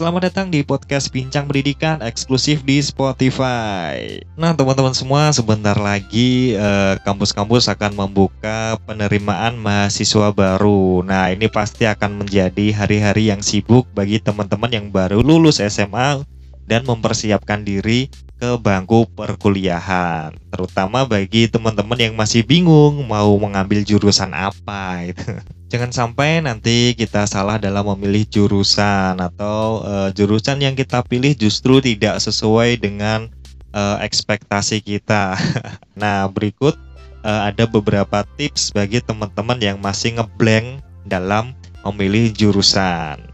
Selamat datang di podcast Bincang Pendidikan eksklusif di Spotify. Nah, teman-teman semua, sebentar lagi eh, kampus-kampus akan membuka penerimaan mahasiswa baru. Nah, ini pasti akan menjadi hari-hari yang sibuk bagi teman-teman yang baru lulus SMA dan mempersiapkan diri ke bangku perkuliahan. Terutama bagi teman-teman yang masih bingung mau mengambil jurusan apa gitu. Jangan sampai nanti kita salah dalam memilih jurusan atau uh, jurusan yang kita pilih justru tidak sesuai dengan uh, ekspektasi kita. nah, berikut uh, ada beberapa tips bagi teman-teman yang masih ngeblank dalam memilih jurusan.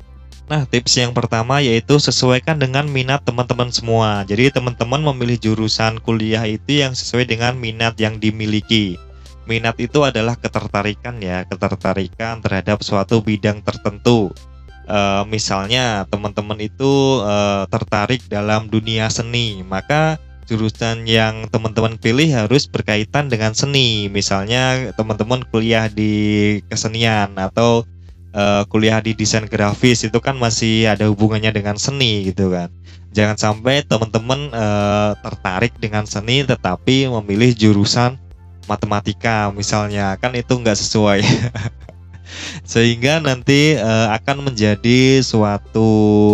Nah, tips yang pertama yaitu sesuaikan dengan minat teman-teman semua. Jadi, teman-teman memilih jurusan kuliah itu yang sesuai dengan minat yang dimiliki minat itu adalah ketertarikan ya, ketertarikan terhadap suatu bidang tertentu. E, misalnya teman-teman itu e, tertarik dalam dunia seni, maka jurusan yang teman-teman pilih harus berkaitan dengan seni. Misalnya teman-teman kuliah di kesenian atau e, kuliah di desain grafis itu kan masih ada hubungannya dengan seni gitu kan. Jangan sampai teman-teman e, tertarik dengan seni tetapi memilih jurusan matematika misalnya kan itu nggak sesuai sehingga nanti uh, akan menjadi suatu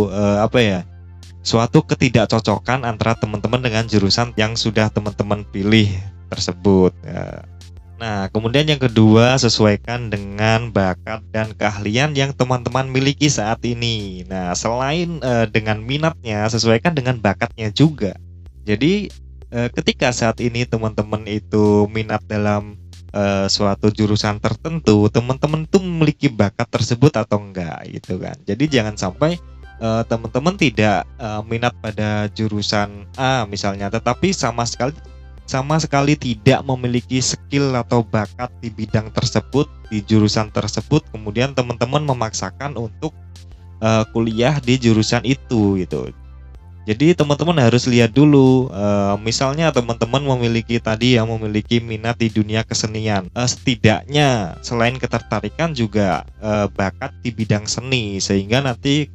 uh, apa ya suatu ketidakcocokan antara teman-teman dengan jurusan yang sudah teman-teman pilih tersebut ya. Nah, kemudian yang kedua, sesuaikan dengan bakat dan keahlian yang teman-teman miliki saat ini. Nah, selain uh, dengan minatnya, sesuaikan dengan bakatnya juga. Jadi, Eh, ketika saat ini teman-teman itu minat dalam uh, suatu jurusan tertentu, teman-teman tuh memiliki bakat tersebut atau enggak gitu kan. Jadi jangan sampai teman-teman tidak minat pada jurusan A misalnya, tetapi sama sekali sama sekali tidak memiliki skill atau bakat di bidang tersebut di jurusan tersebut, kemudian teman-teman memaksakan untuk uh, kuliah di jurusan itu gitu. Jadi teman-teman harus lihat dulu, uh, misalnya teman-teman memiliki tadi yang memiliki minat di dunia kesenian, uh, setidaknya selain ketertarikan juga uh, bakat di bidang seni, sehingga nanti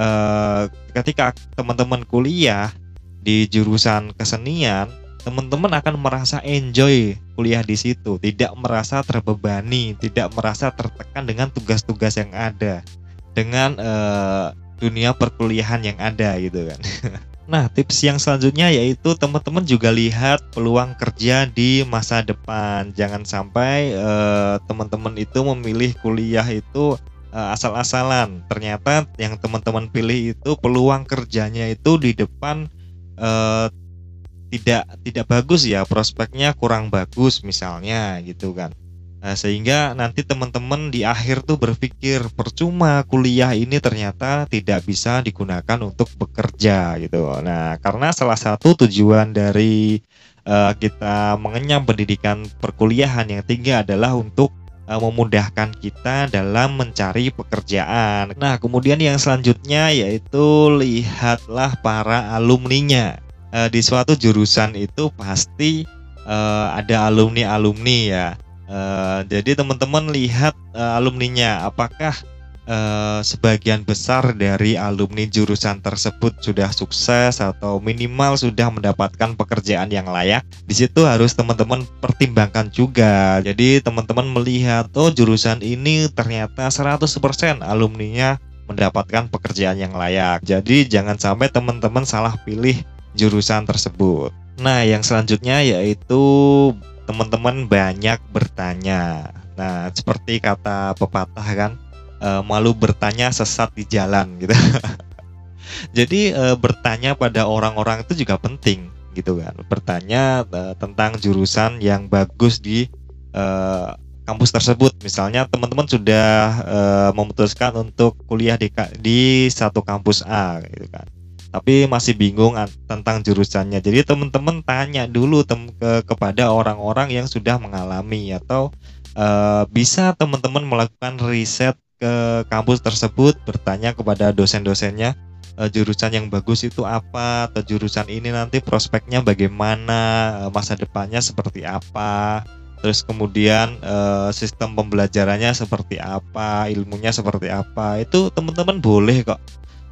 uh, ketika teman-teman kuliah di jurusan kesenian, teman-teman akan merasa enjoy kuliah di situ, tidak merasa terbebani, tidak merasa tertekan dengan tugas-tugas yang ada, dengan uh, dunia perkuliahan yang ada gitu kan. Nah, tips yang selanjutnya yaitu teman-teman juga lihat peluang kerja di masa depan. Jangan sampai uh, teman-teman itu memilih kuliah itu uh, asal-asalan. Ternyata yang teman-teman pilih itu peluang kerjanya itu di depan uh, tidak tidak bagus ya, prospeknya kurang bagus misalnya gitu kan. Nah, sehingga nanti teman-teman di akhir tuh berpikir percuma kuliah ini ternyata tidak bisa digunakan untuk bekerja gitu. Nah, karena salah satu tujuan dari uh, kita mengenyam pendidikan perkuliahan yang tinggi adalah untuk uh, memudahkan kita dalam mencari pekerjaan. Nah, kemudian yang selanjutnya yaitu lihatlah para alumninya. Uh, di suatu jurusan itu pasti uh, ada alumni-alumni ya Uh, jadi teman-teman lihat uh, alumninya, apakah uh, sebagian besar dari alumni jurusan tersebut sudah sukses atau minimal sudah mendapatkan pekerjaan yang layak. Di situ harus teman-teman pertimbangkan juga. Jadi teman-teman melihat oh jurusan ini ternyata 100% alumninya mendapatkan pekerjaan yang layak. Jadi jangan sampai teman-teman salah pilih jurusan tersebut. Nah, yang selanjutnya yaitu teman-teman banyak bertanya. Nah, seperti kata pepatah kan, e, malu bertanya sesat di jalan gitu. Jadi e, bertanya pada orang-orang itu juga penting gitu kan. Bertanya e, tentang jurusan yang bagus di e, kampus tersebut. Misalnya teman-teman sudah e, memutuskan untuk kuliah di di satu kampus A gitu kan tapi masih bingung tentang jurusannya. Jadi teman-teman tanya dulu tem ke kepada orang-orang yang sudah mengalami atau uh, bisa teman-teman melakukan riset ke kampus tersebut, bertanya kepada dosen-dosennya uh, jurusan yang bagus itu apa atau jurusan ini nanti prospeknya bagaimana, uh, masa depannya seperti apa. Terus kemudian uh, sistem pembelajarannya seperti apa, ilmunya seperti apa. Itu teman-teman boleh kok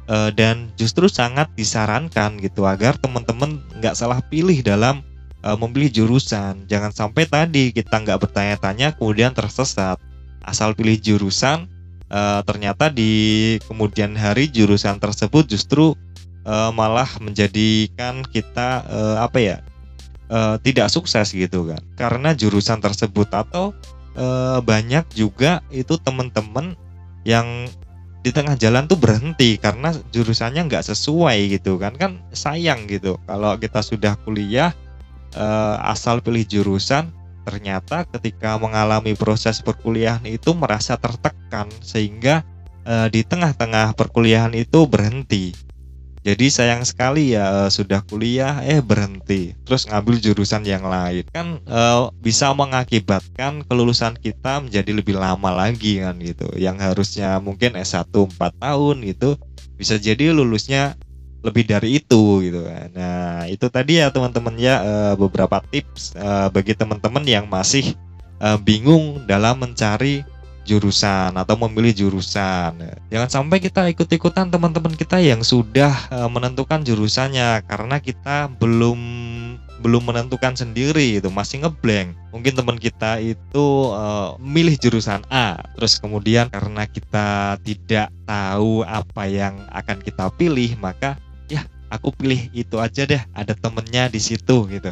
uh, dan justru sangat disarankan gitu agar teman-teman nggak salah pilih dalam uh, memilih jurusan. Jangan sampai tadi kita nggak bertanya-tanya kemudian tersesat. Asal pilih jurusan uh, ternyata di kemudian hari jurusan tersebut justru uh, malah menjadikan kita uh, apa ya uh, tidak sukses gitu kan karena jurusan tersebut atau uh, banyak juga itu teman-teman yang di tengah jalan tuh berhenti karena jurusannya nggak sesuai gitu kan. Kan sayang gitu kalau kita sudah kuliah uh, asal pilih jurusan ternyata ketika mengalami proses perkuliahan itu merasa tertekan sehingga uh, di tengah-tengah perkuliahan itu berhenti jadi sayang sekali ya eh, sudah kuliah eh berhenti terus ngambil jurusan yang lain kan e, bisa mengakibatkan kelulusan kita menjadi lebih lama lagi kan gitu. Yang harusnya mungkin S1 4 tahun gitu bisa jadi lulusnya lebih dari itu gitu kan. Nah, itu tadi ya teman-teman ya e, beberapa tips e, bagi teman-teman yang masih bingung dalam mencari jurusan atau memilih jurusan. Jangan sampai kita ikut-ikutan teman-teman kita yang sudah uh, menentukan jurusannya karena kita belum belum menentukan sendiri itu masih ngeblank. Mungkin teman kita itu uh, milih jurusan A, terus kemudian karena kita tidak tahu apa yang akan kita pilih, maka ya aku pilih itu aja deh. Ada temennya di situ gitu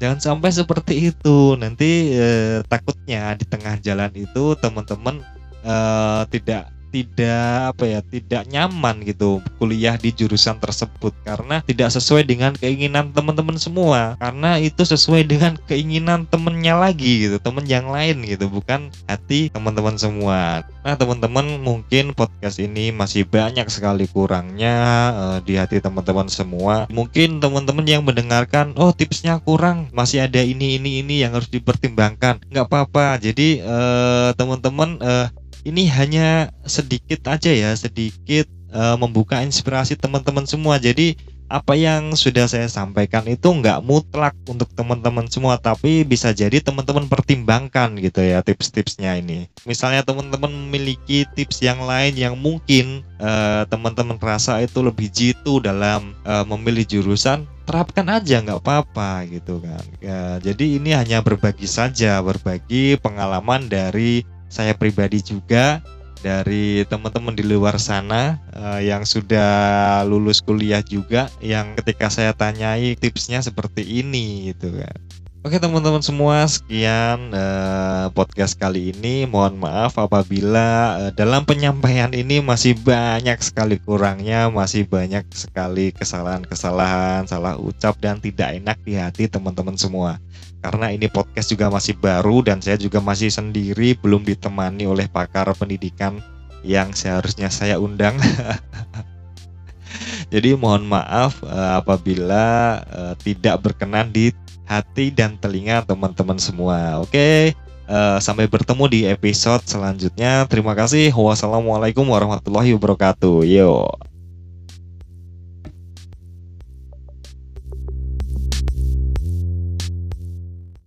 jangan sampai seperti itu. Nanti eh, takutnya di tengah jalan itu teman-teman eh, tidak tidak apa ya tidak nyaman gitu kuliah di jurusan tersebut. Karena tidak sesuai dengan keinginan teman-teman semua. Karena itu sesuai dengan keinginan temennya lagi gitu temen yang lain gitu bukan hati teman-teman semua. Nah teman-teman mungkin podcast ini masih banyak sekali kurangnya uh, di hati teman-teman semua. Mungkin teman-teman yang mendengarkan oh tipsnya kurang masih ada ini ini ini yang harus dipertimbangkan. Nggak apa-apa. Jadi uh, teman-teman uh, ini hanya sedikit aja ya, sedikit uh, membuka inspirasi teman-teman semua. Jadi apa yang sudah saya sampaikan itu nggak mutlak untuk teman-teman semua, tapi bisa jadi teman-teman pertimbangkan gitu ya tips-tipsnya ini. Misalnya teman-teman memiliki tips yang lain yang mungkin uh, teman-teman rasa itu lebih jitu dalam uh, memilih jurusan, terapkan aja nggak apa-apa gitu kan. Ya, jadi ini hanya berbagi saja, berbagi pengalaman dari saya pribadi juga dari teman-teman di luar sana uh, yang sudah lulus kuliah juga yang ketika saya tanyai tipsnya seperti ini gitu kan. Oke teman-teman semua sekian uh, podcast kali ini mohon maaf apabila uh, dalam penyampaian ini masih banyak sekali kurangnya masih banyak sekali kesalahan-kesalahan salah ucap dan tidak enak di hati teman-teman semua karena ini podcast juga masih baru dan saya juga masih sendiri belum ditemani oleh pakar pendidikan yang seharusnya saya undang. Jadi mohon maaf uh, apabila tidak berkenan di hati dan telinga teman-teman semua. Oke, uh, sampai bertemu di episode selanjutnya. Terima kasih. Wassalamualaikum warahmatullahi wabarakatuh. Yo.